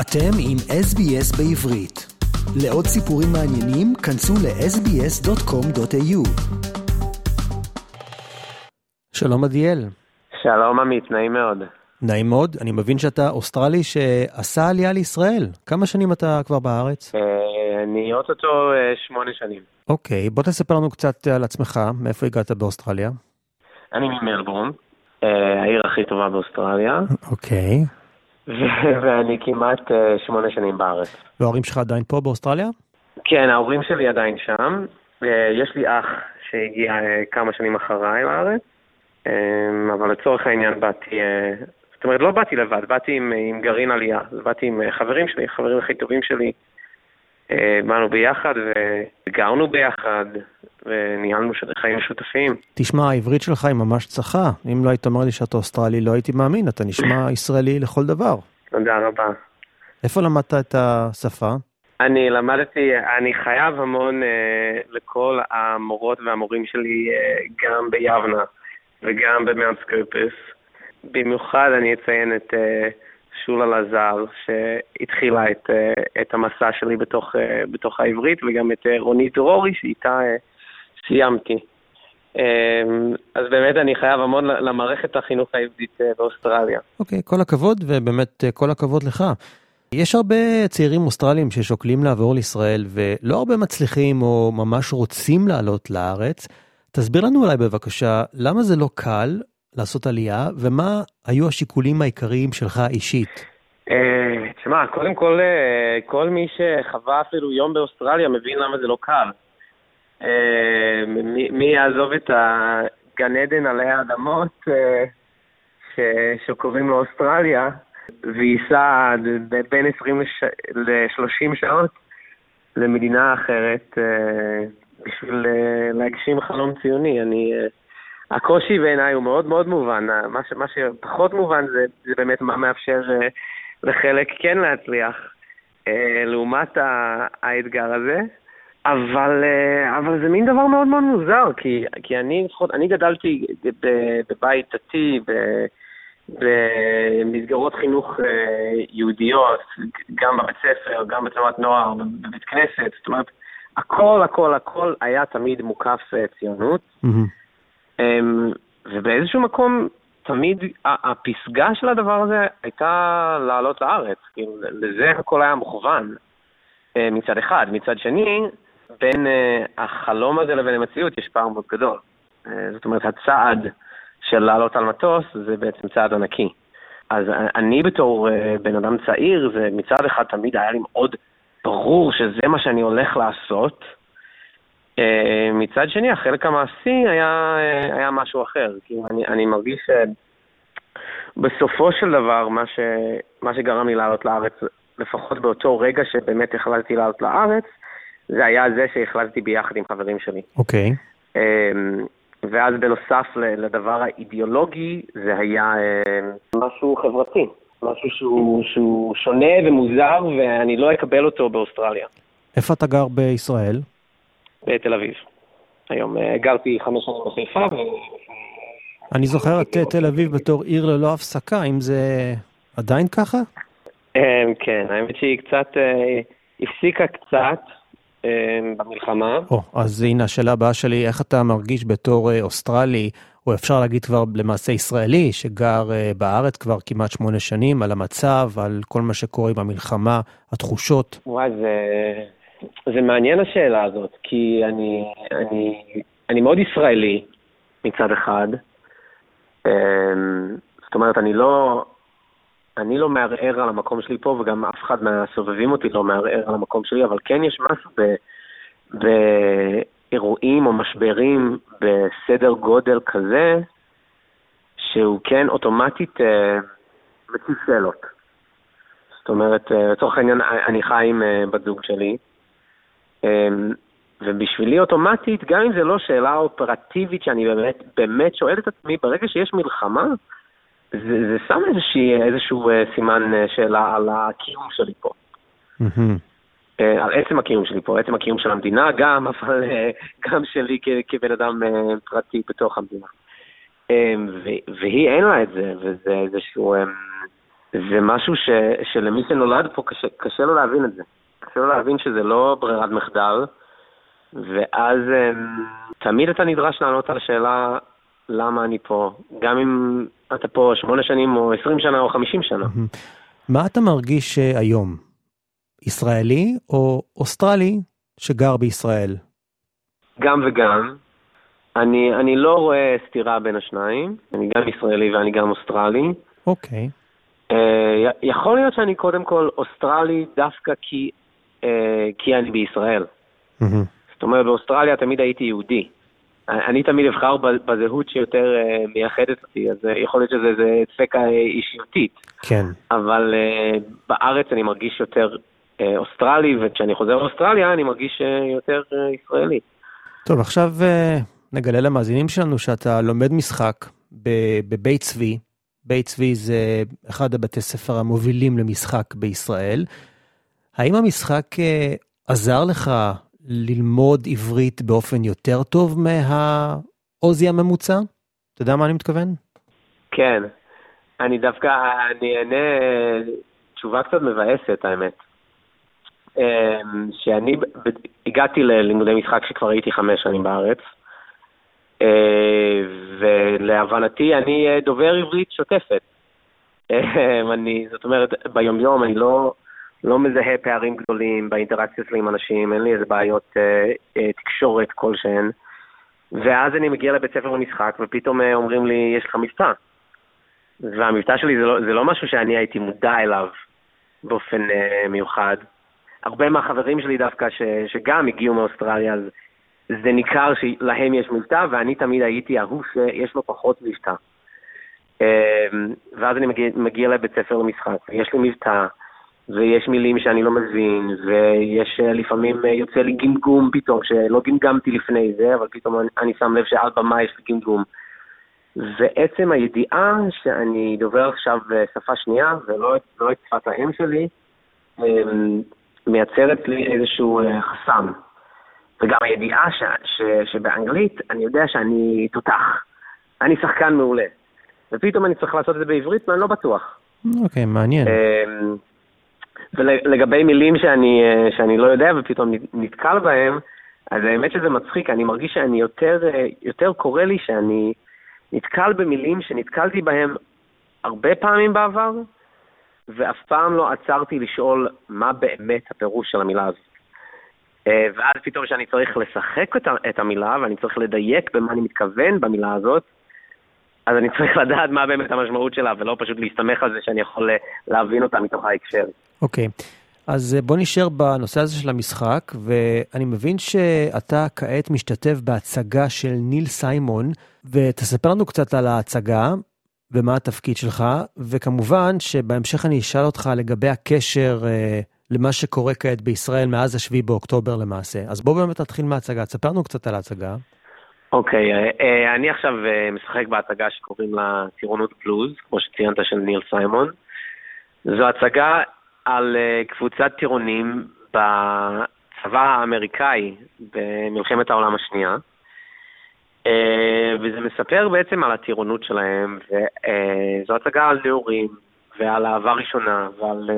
אתם עם SBS בעברית. לעוד סיפורים מעניינים, כנסו ל-sbs.com.au. שלום עדיאל. שלום עמית, נעים מאוד. נעים מאוד, אני מבין שאתה אוסטרלי שעשה עלייה לישראל. כמה שנים אתה כבר בארץ? אה, אני אוטוטו אה, שמונה שנים. אוקיי, בוא תספר לנו קצת על עצמך, מאיפה הגעת באוסטרליה? אני ממלבורן, אה, העיר הכי טובה באוסטרליה, אוקיי. ואני כמעט אה, שמונה שנים בארץ. וההורים שלך עדיין פה באוסטרליה? כן, ההורים שלי עדיין שם. אה, יש לי אח שהגיע אה, כמה שנים אחריי לארץ, אבל לצורך העניין באתי, זאת אומרת, לא באתי לבד, באתי עם, עם גרעין עלייה. באתי עם חברים שלי, חברים הכי טובים שלי. באנו ביחד וגרנו ביחד, וניהלנו חיים משותפים. תשמע, העברית שלך היא ממש צחה. אם לא היית אומר לי שאתה אוסטרלי, לא הייתי מאמין, אתה נשמע ישראלי לכל דבר. תודה רבה. איפה למדת את השפה? אני למדתי, אני חייב המון אה, לכל המורות והמורים שלי, אה, גם ביבנה וגם במאונט סקרפס. במיוחד אני אציין את אה, שולה לזר, שהתחילה את, אה, את המסע שלי בתוך, אה, בתוך העברית, וגם את אה, רונית דרורי, שאיתה סיימתי. אה, אז באמת אני חייב המון למערכת החינוך העברית באוסטרליה. אוקיי, כל הכבוד, ובאמת כל הכבוד לך. יש הרבה צעירים אוסטרלים ששוקלים לעבור לישראל, ולא הרבה מצליחים או ממש רוצים לעלות לארץ. תסביר לנו אולי בבקשה, למה זה לא קל לעשות עלייה, ומה היו השיקולים העיקריים שלך אישית? אה, תשמע, קודם כל, אה, כל מי שחווה אפילו יום באוסטרליה מבין למה זה לא קל. אה, מי יעזוב את הגן עדן עלי האדמות אה, ש- שקוראים לו אוסטרליה, וייסע בין 20 ל-30 שעות למדינה אחרת בשביל להגשים חלום ציוני. אני... הקושי בעיניי הוא מאוד מאוד מובן, מה, ש, מה שפחות מובן זה, זה באמת מה מאפשר אה, לחלק כן להצליח אה, לעומת האתגר הזה, אבל, אה, אבל זה מין דבר מאוד מאוד מוזר, כי, כי אני לפחות, אני גדלתי בבית דתי, במסגרות חינוך יהודיות, גם בבית ספר, גם בתנועת נוער, בבית כנסת, זאת אומרת, הכל הכל הכל היה תמיד מוקף ציונות. מהמם. אמ, ובאיזשהו מקום, תמיד הפסגה של הדבר הזה הייתה לעלות לארץ. כאילו, לזה הכל היה מוכוון אה, מצד אחד. מצד שני, בין אה, החלום הזה לבין המציאות יש פער מאוד גדול. אה, זאת אומרת, הצעד של לעלות על מטוס זה בעצם צעד ענקי. אז אני בתור בן אדם צעיר, זה מצד אחד תמיד היה לי מאוד ברור שזה מה שאני הולך לעשות. אה, מצד שני, החלק המעשי היה, אה, היה משהו אחר. כאילו, אני, אני מרגיש שבסופו של דבר, מה, ש, מה שגרם לי לעלות לארץ, לפחות באותו רגע שבאמת החלטתי לעלות לארץ, זה היה זה שהחלטתי ביחד עם חברים שלי. אוקיי. אה, ואז בנוסף לדבר האידיאולוגי, זה היה אה, משהו חברתי. משהו שהוא, שהוא שונה ומוזר, ואני לא אקבל אותו באוסטרליה. איפה אתה גר בישראל? בתל אביב. היום אה, גרתי חמש שנים בחיפה, ו... אני זוכר את אה, תל אביב בתור עיר ללא הפסקה, אם זה עדיין ככה? אה, כן, האמת שהיא קצת, אה, הפסיקה קצת אה, במלחמה. או, אז הנה השאלה הבאה שלי, איך אתה מרגיש בתור אוסטרלי, או אפשר להגיד כבר למעשה ישראלי, שגר בארץ כבר כמעט שמונה שנים, על המצב, על כל מה שקורה עם המלחמה, התחושות? וואי, זה, זה מעניין השאלה הזאת, כי אני, אני, אני מאוד ישראלי מצד אחד. אה, זאת אומרת, אני לא, אני לא מערער על המקום שלי פה, וגם אף אחד מהסובבים אותי לא מערער על המקום שלי, אבל כן יש משהו ב, באירועים או משברים בסדר גודל כזה, שהוא כן אוטומטית אה, מציב שאלות. זאת אומרת, אה, לצורך העניין, אני חי עם אה, בת זוג שלי, אה, ובשבילי אוטומטית, גם אם זו לא שאלה אופרטיבית שאני באמת, באמת שואל את עצמי, ברגע שיש מלחמה, זה, זה שם איזושהי, איזשהו אה, סימן אה, שאלה על הקיום שלי פה. אה, על עצם הקיום שלי פה, עצם הקיום של המדינה גם, אבל גם שלי כ- כבן אדם פרטי בתוך המדינה. ו- והיא אין לה את זה, וזה איזשהו... אה, זה משהו ש, שלמי שנולד פה קשה, קשה לו להבין את זה. קשה לו להבין שזה לא ברירת מחדל, ואז אמ, תמיד אתה נדרש לענות על השאלה למה אני פה, גם אם אתה פה שמונה שנים או עשרים שנה או חמישים שנה. מה אתה מרגיש אה, היום? ישראלי או אוסטרלי שגר בישראל? גם וגם. אני, אני לא רואה סתירה בין השניים, אני גם ישראלי ואני גם אוסטרלי. אוקיי. Uh, יכול להיות שאני קודם כל אוסטרלי דווקא כי, כי אני בישראל. זאת אומרת, באוסטרליה תמיד הייתי יהודי. אני תמיד אבחר בזהות שיותר uh, מייחדת אותי, אז uh, יכול להיות שזה דפק אישיותית. כן. אבל בארץ אני מרגיש יותר אוסטרלי, וכשאני חוזר לאוסטרליה אני מרגיש יותר ישראלי. טוב, עכשיו נגלה למאזינים שלנו שאתה לומד משחק בבית צבי. בית צבי זה אחד הבתי ספר המובילים למשחק בישראל. האם המשחק uh, עזר לך ללמוד עברית באופן יותר טוב מהעוזי הממוצע? אתה יודע מה אני מתכוון? כן. אני דווקא, אני אענה תשובה קצת מבאסת, האמת. אמ, שאני הגעתי ללימודי משחק שכבר הייתי חמש שנים בארץ, אה, ולהבנתי אני דובר עברית שוטפת. אני, זאת אומרת, ביומיום אני לא, לא מזהה פערים גדולים באינטראקציה שלי עם אנשים, אין לי איזה בעיות אה, אה, תקשורת כלשהן. ואז אני מגיע לבית ספר למשחק, ופתאום אה, אומרים לי, יש לך מבטא. והמבטא שלי זה לא, זה לא משהו שאני הייתי מודע אליו באופן אה, מיוחד. הרבה מהחברים שלי דווקא, ש, שגם הגיעו מאוסטרליה, אז זה ניכר שלהם יש מבטא, ואני תמיד הייתי ההוא שיש לו פחות מבטא. אה, ואז אני מגיע, מגיע לבית ספר למשחק, ויש לי מבטא. ויש מילים שאני לא מבין, ויש אה, לפעמים אה, יוצא לי גמגום פתאום, שלא גמגמתי לפני זה, אבל פתאום אני, אני שם לב שעל במה יש לי גמגום. ועצם הידיעה שאני דובר עכשיו אה, שפה שנייה, ולא לא את שפת האם שלי, מייצרת לי איזשהו חסם. וגם הידיעה ש, ש, שבאנגלית, אני יודע שאני תותח. אני שחקן מעולה. ופתאום אני צריך לעשות את זה בעברית, ואני לא בטוח. אוקיי, okay, מעניין. ולגבי מילים שאני, אה, שאני לא יודע ופתאום נתקל בהם, אז האמת שזה מצחיק, אני מרגיש שאני יותר, אה, יותר קורה לי שאני נתקל במילים שנתקלתי בהם הרבה פעמים בעבר, ואף פעם לא עצרתי לשאול מה באמת הפירוש של המילה הזאת. אה, ואז פתאום כשאני צריך לשחק את המילה, ואני צריך לדייק במה אני מתכוון במילה הזאת, אז אני צריך לדעת מה באמת המשמעות שלה, ולא פשוט להסתמך על זה שאני יכול להבין אותה מתוך ההקשר. אוקיי, okay. אז אה, בוא נשאר בנושא הזה של המשחק, ואני מבין שאתה כעת משתתף בהצגה של ניל סיימון, ותספר לנו קצת על ההצגה ומה התפקיד שלך, וכמובן שבהמשך אני אשאל אותך לגבי הקשר אה, למה שקורה כעת בישראל מאז השביעי באוקטובר למעשה. אז בוא באמת נתחיל מההצגה, תספר לנו קצת על ההצגה. אוקיי, okay, אה, אני עכשיו משחק בהצגה שקוראים לה טירונות בלוז, כמו שציינת של ניל סיימון. זו הצגה על אה, קבוצת טירונים בצבא האמריקאי במלחמת העולם השנייה. אה, וזה מספר בעצם על הטירונות שלהם, וזו הצגה על נעורים, ועל אהבה ראשונה, ועל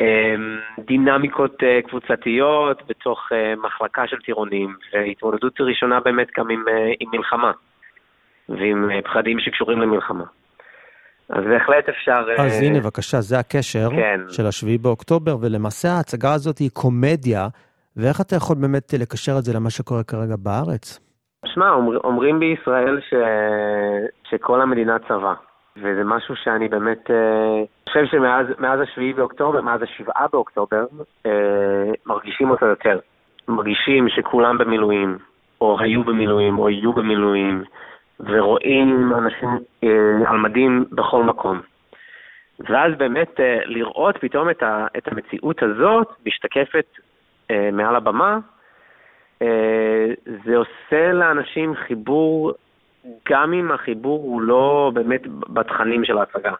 אה, דינמיקות קבוצתיות בתוך מחלקה של טירונים, והתמודדות ראשונה באמת גם עם, עם מלחמה, ועם פחדים שקשורים למלחמה. אז בהחלט אפשר... אז uh, הנה, בבקשה, זה הקשר כן. של השביעי באוקטובר, ולמעשה ההצגה הזאת היא קומדיה, ואיך אתה יכול באמת לקשר את זה למה שקורה כרגע בארץ? שמע, אומר, אומרים בישראל ש... שכל המדינה צבא, וזה משהו שאני באמת uh, חושב שמאז השביעי באוקטובר, מאז השבעה באוקטובר, uh, מרגישים אותו יותר. מרגישים שכולם במילואים, או היו במילואים, או יהיו במילואים. ורואים אנשים אה, על מדים בכל מקום. ואז באמת אה, לראות פתאום את, ה, את המציאות הזאת משתקפת אה, מעל הבמה, אה, זה עושה לאנשים חיבור, גם אם החיבור הוא לא באמת בתכנים של ההצגה.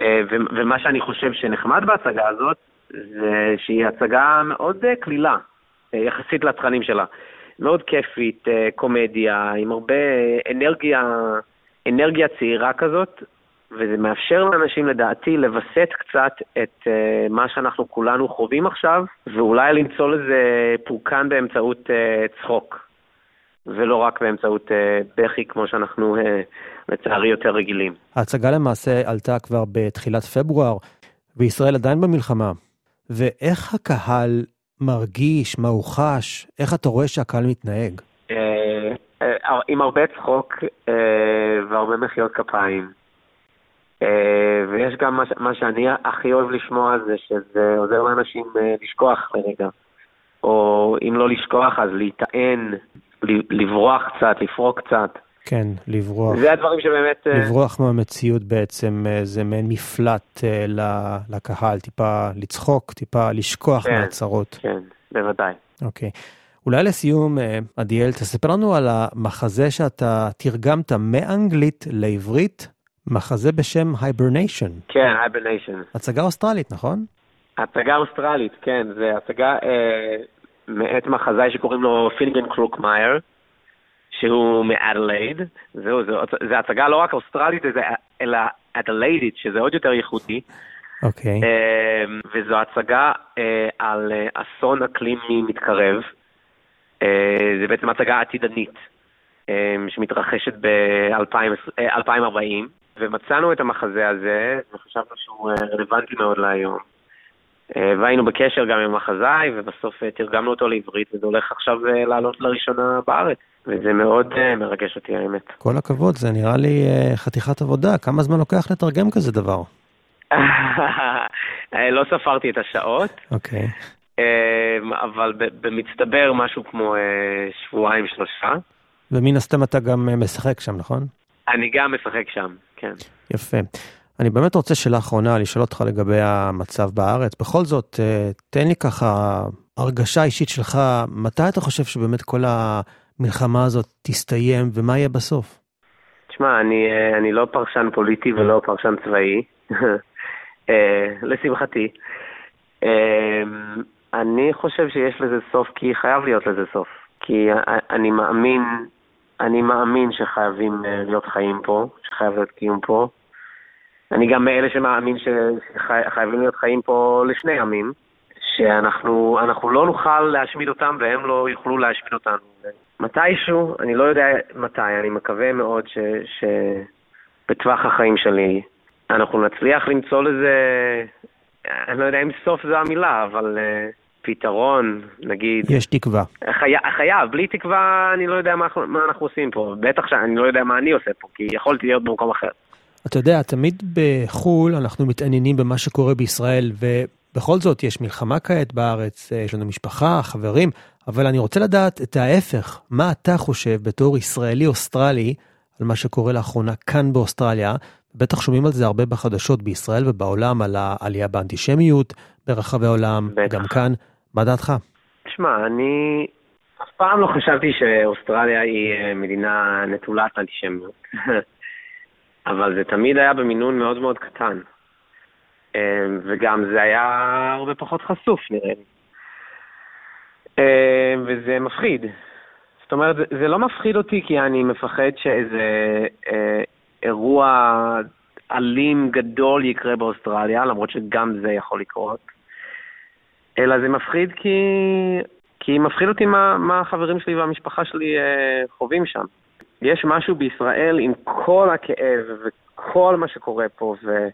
אה, ו, ומה שאני חושב שנחמד בהצגה הזאת, זה שהיא הצגה מאוד אה, קלילה, יחסית לתכנים שלה. מאוד כיפית, אה, קומדיה, עם הרבה אנרגיה, אנרגיה צעירה כזאת, וזה מאפשר לאנשים לדעתי לווסת קצת את uh, מה שאנחנו כולנו חווים עכשיו, ואולי למצוא לזה פורקן באמצעות uh, צחוק, ולא רק באמצעות בכי כמו שאנחנו לצערי יותר רגילים. ההצגה למעשה עלתה כבר בתחילת פברואר, וישראל עדיין במלחמה. ואיך הקהל מרגיש, מה הוא חש, איך אתה רואה שהקהל מתנהג? עם הרבה צחוק והרבה מחיאות כפיים. אה, ויש גם מה, שאני הכי אוהב לשמוע זה שזה עוזר לאנשים אה, לשכוח לרגע. או אם לא לשכוח אז להיטען, לברוח קצת, לפרוק קצת. כן, לברוח. זה הדברים שבאמת... אה, לברוח מהמציאות בעצם, זה מעין מפלט לקהל, טיפה לצחוק, טיפה לשכוח כן, מהצרות. כן, בוודאי. אוקיי. אולי לסיום, עדיאל, תספר לנו על המחזה שאתה תרגמת מאנגלית לעברית מחזה בשם Hibernation. כן, Hibernation. הצגה אוסטרלית, נכון? הצגה אוסטרלית, כן. זה הצגה אה, מאת מחזאי שקוראים לו פינגן קרוקמאייר, שהוא מאדלייד. זהו, זו, זו הצגה לא רק אוסטרלית, אלא אדליידית, שזה עוד יותר ייחודי. אוקיי. Okay. אה, וזו הצגה אה, על אה, אסון אקלימי מתקרב. זה בעצם הצגה עתידנית. שמתרחשת ב-2040, ומצאנו את המחזה הזה, וחשבנו שהוא רלוונטי מאוד להיום. אה, והיינו בקשר גם עם המחזאי, ובסוף אה, תרגמנו אותו לעברית, וזה הולך עכשיו לעלות לראשונה בארץ. וזה מאוד מרגש אותי, האמת. כל הכבוד, זה נראה לי חתיכת עבודה. כמה זמן לוקח לתרגם כזה דבר? לא ספרתי את השעות. אוקיי. אבל במצטבר משהו כמו שבועיים, שלושה. ומן הסתם אתה גם משחק שם, נכון? אני גם משחק שם, כן. יפה. אני באמת רוצה שאלה אחרונה לשאול אותך לגבי המצב בארץ. בכל זאת, אה, תן לי ככה הרגשה אישית שלך, מתי אתה חושב שבאמת כל המלחמה הזאת תסתיים ומה יהיה בסוף? תשמע, אני, אה, אני לא פרשן פוליטי ולא פרשן צבאי, אה, לשמחתי. אני חושב שיש לזה סוף כי חייב להיות לזה סוף. כי אני מאמין אני מאמין שחייבים להיות חיים פה, שחייב להיות קיום פה. אני גם מאלה שמאמין שחייבים להיות חיים פה לשני עמים, שאנחנו לא נוכל להשמיד אותם והם לא יוכלו להשמיד אותנו. מתישהו, אני לא יודע מתי, אני מקווה מאוד שבטווח החיים שלי אנחנו נצליח למצוא לזה, אני לא יודע אם סוף זו המילה, אבל... Uh, פתרון, נגיד... יש תקווה. חי... חייב, בלי תקווה אני לא יודע מה, מה אנחנו עושים פה. בטח שאני לא יודע מה אני עושה פה, כי יכולתי להיות במקום אחר. אתה יודע, תמיד בחו"ל אנחנו מתעניינים במה שקורה בישראל, ובכל זאת יש מלחמה כעת בארץ, יש לנו משפחה, חברים, אבל אני רוצה לדעת את ההפך, מה אתה חושב בתור ישראלי-אוסטרלי על מה שקורה לאחרונה כאן באוסטרליה? בטח שומעים על זה הרבה בחדשות בישראל ובעולם, על העלייה באנטישמיות ברחבי העולם, בטח. גם כאן. מה דעתך? תשמע, אני אף פעם לא חשבתי שאוסטרליה היא אה, מדינה נטולת אנטישמיות, אבל זה תמיד היה במינון מאוד מאוד קטן. אה, וגם זה היה הרבה פחות חשוף, נראה לי. אה, וזה מפחיד. זאת אומרת, זה לא מפחיד אותי כי אני מפחד שאיזה אה, אירוע אלים גדול יקרה באוסטרליה, למרות שגם זה יכול לקרות. אלא זה מפחיד כי, כי מפחיד אותי מה, מה החברים שלי והמשפחה שלי אה, חווים שם. יש משהו בישראל עם כל הכאב וכל מה שקורה פה, ו,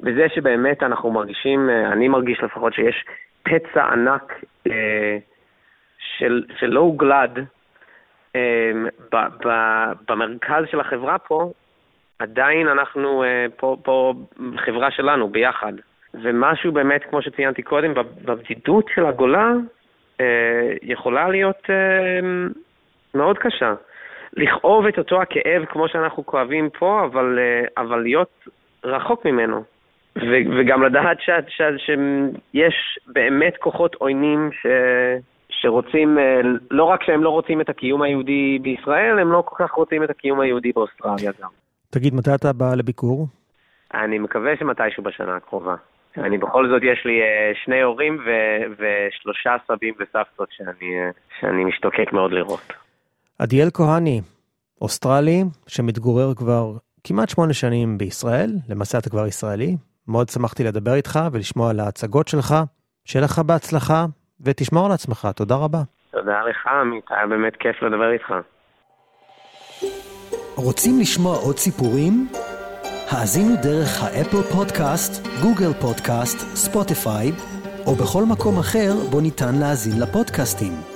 וזה שבאמת אנחנו מרגישים, אה, אני מרגיש לפחות שיש פצע ענק אה, של, שלא הוגלד אה, ב, ב, במרכז של החברה פה, עדיין אנחנו אה, פה, פה חברה שלנו ביחד. ומשהו באמת, כמו שציינתי קודם, בבדידות של הגולה אה, יכולה להיות אה, מאוד קשה. לכאוב את אותו הכאב כמו שאנחנו כואבים פה, אבל, אה, אבל להיות רחוק ממנו. ו- וגם לדעת ש- ש- שיש באמת כוחות עוינים ש- שרוצים, אה, לא רק שהם לא רוצים את הקיום היהודי בישראל, הם לא כל כך רוצים את הקיום היהודי באוסטרליה גם. תגיד, מתי אתה בא לביקור? אני מקווה שמתישהו בשנה הקרובה. אני בכל זאת, יש לי uh, שני הורים ו- ושלושה סבים וסבתות שאני, שאני משתוקק מאוד לראות. עדיאל כהני, אוסטרלי, שמתגורר כבר כמעט שמונה שנים בישראל, למעשה אתה כבר ישראלי. מאוד שמחתי לדבר איתך ולשמוע על ההצגות שלך. שיהיה לך בהצלחה, ותשמור על עצמך. תודה רבה. תודה לך, עמית, היה באמת כיף לדבר איתך. רוצים לשמוע עוד סיפורים? האזינו דרך האפל פודקאסט, גוגל פודקאסט, ספוטיפיי, או בכל מקום אחר בו ניתן להאזין לפודקאסטים.